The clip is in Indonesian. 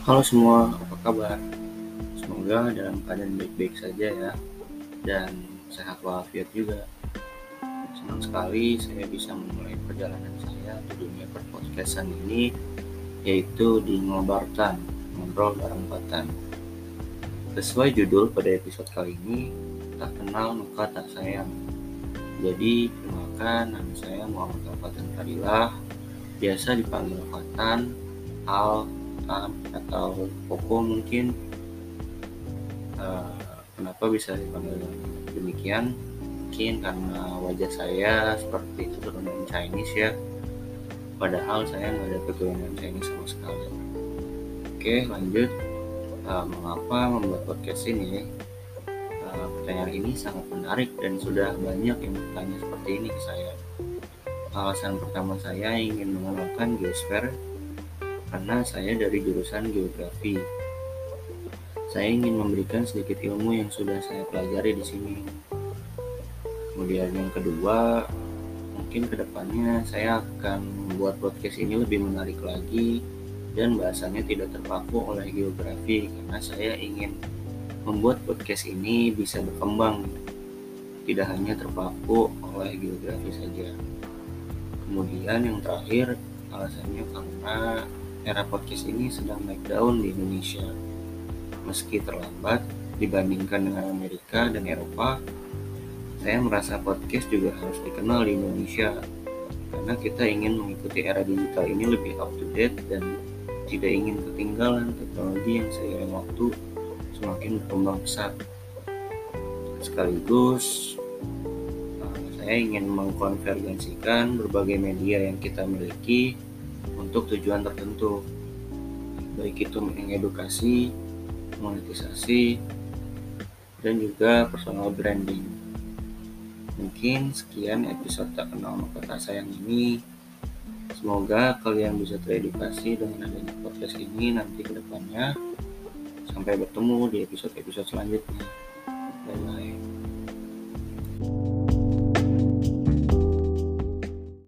Halo semua, apa kabar? Semoga dalam keadaan baik-baik saja ya, dan sehat walafiat juga. Senang sekali saya bisa memulai perjalanan saya di dunia perpodcastan ini, yaitu di Ngobartan, Ngobrol Bareng Batan. Sesuai judul pada episode kali ini, tak kenal maka tak sayang. Jadi, perkenalkan nama saya Muhammad Al-Fatan Fadilah, biasa dipanggil Fatan, Al, Atau Koko mungkin. Uh, kenapa bisa dipanggil demikian? Mungkin karena wajah saya seperti keturunan Chinese ya. Padahal saya nggak ada keturunan Chinese sama sekali. Oke, lanjut. Uh, mengapa membuat podcast ini? Uh, pertanyaan ini sangat menarik dan sudah banyak yang bertanya seperti ini ke saya. Alasan pertama saya ingin mengenalkan geosfer karena saya dari jurusan geografi. Saya ingin memberikan sedikit ilmu yang sudah saya pelajari di sini. Kemudian yang kedua, mungkin ke depannya saya akan membuat podcast ini lebih menarik lagi dan bahasanya tidak terpaku oleh geografi karena saya ingin membuat podcast ini bisa berkembang tidak hanya terpaku oleh geografi saja. Kemudian yang terakhir alasannya karena era podcast ini sedang naik daun di Indonesia. Meski terlambat dibandingkan dengan Amerika dan Eropa, saya merasa podcast juga harus dikenal di Indonesia karena kita ingin mengikuti era digital ini lebih up to date dan tidak ingin ketinggalan teknologi yang seiring waktu semakin berkembang pesat. Sekaligus, eh, saya ingin mengkonvergensikan berbagai media yang kita miliki untuk tujuan tertentu, baik itu mengedukasi, monetisasi, dan juga personal branding. Mungkin sekian episode tak kenal maka tak sayang ini. Semoga kalian bisa teredukasi dengan adanya podcast ini nanti ke depannya. Sampai bertemu di episode-episode selanjutnya. Bye-bye.